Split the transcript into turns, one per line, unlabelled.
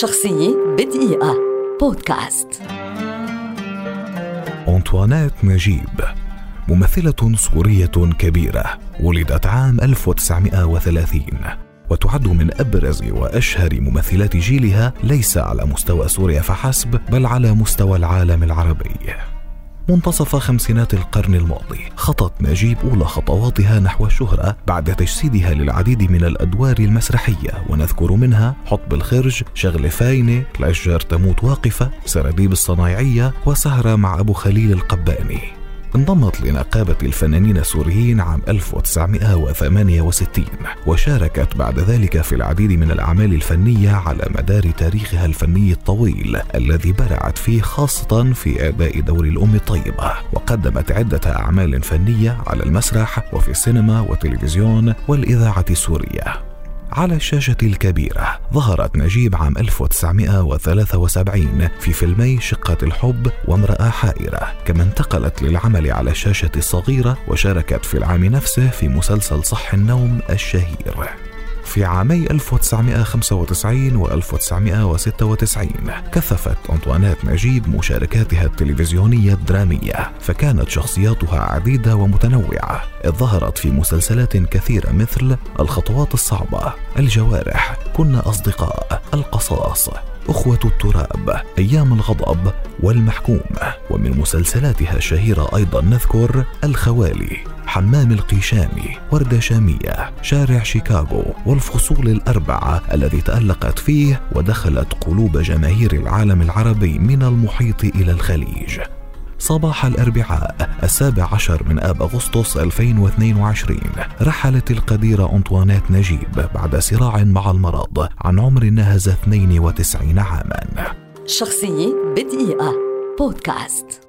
شخصية بدقيقة. بودكاست.
أنطوانيت نجيب ممثلة سورية كبيرة ولدت عام 1930 وتعد من أبرز وأشهر ممثلات جيلها ليس على مستوى سوريا فحسب بل على مستوى العالم العربي. منتصف خمسينات القرن الماضي. خطت نجيب أولى خطواتها نحو الشهرة بعد تجسيدها للعديد من الأدوار المسرحية ونذكر منها حطب الخرج شغل فاينة الأشجار تموت واقفة سراديب الصنايعية وسهرة مع أبو خليل القباني. انضمت لنقابة الفنانين السوريين عام 1968 وشاركت بعد ذلك في العديد من الأعمال الفنية على مدار تاريخها الفني الطويل الذي برعت فيه خاصة في أداء دور الأم الطيبة. وقدمت عدة أعمال فنية على المسرح وفي السينما والتلفزيون والإذاعة السورية. على الشاشة الكبيرة. ظهرت نجيب عام 1973 في فيلمي شقة الحب وامرأة حائرة. كما انتقلت للعمل على الشاشة الصغيرة وشاركت في العام نفسه في مسلسل صح النوم الشهير. في عامي 1995 و 1996 كثفت أنطوانيت نجيب مشاركاتها التلفزيونية الدرامية فكانت شخصياتها عديدة ومتنوعة. إذ ظهرت في مسلسلات كثيرة مثل الخطوات الصعبة الجوارح كنا أصدقاء القصاص أخوة التراب أيام الغضب والمحكوم. ومن مسلسلاتها الشهيرة أيضا نذكر الخوالي. حمام القيشامي وردة شامية شارع شيكاغو والفصول الأربعة الذي تألقت فيه ودخلت قلوب جماهير العالم العربي من المحيط إلى الخليج. صباح الأربعاء السابع عشر من آب أغسطس 2022 رحلت القديرة أنطوانيت نجيب بعد صراع مع المرض عن عمر ناهز 92 عاما.
شخصية بدقيقة. بودكاست.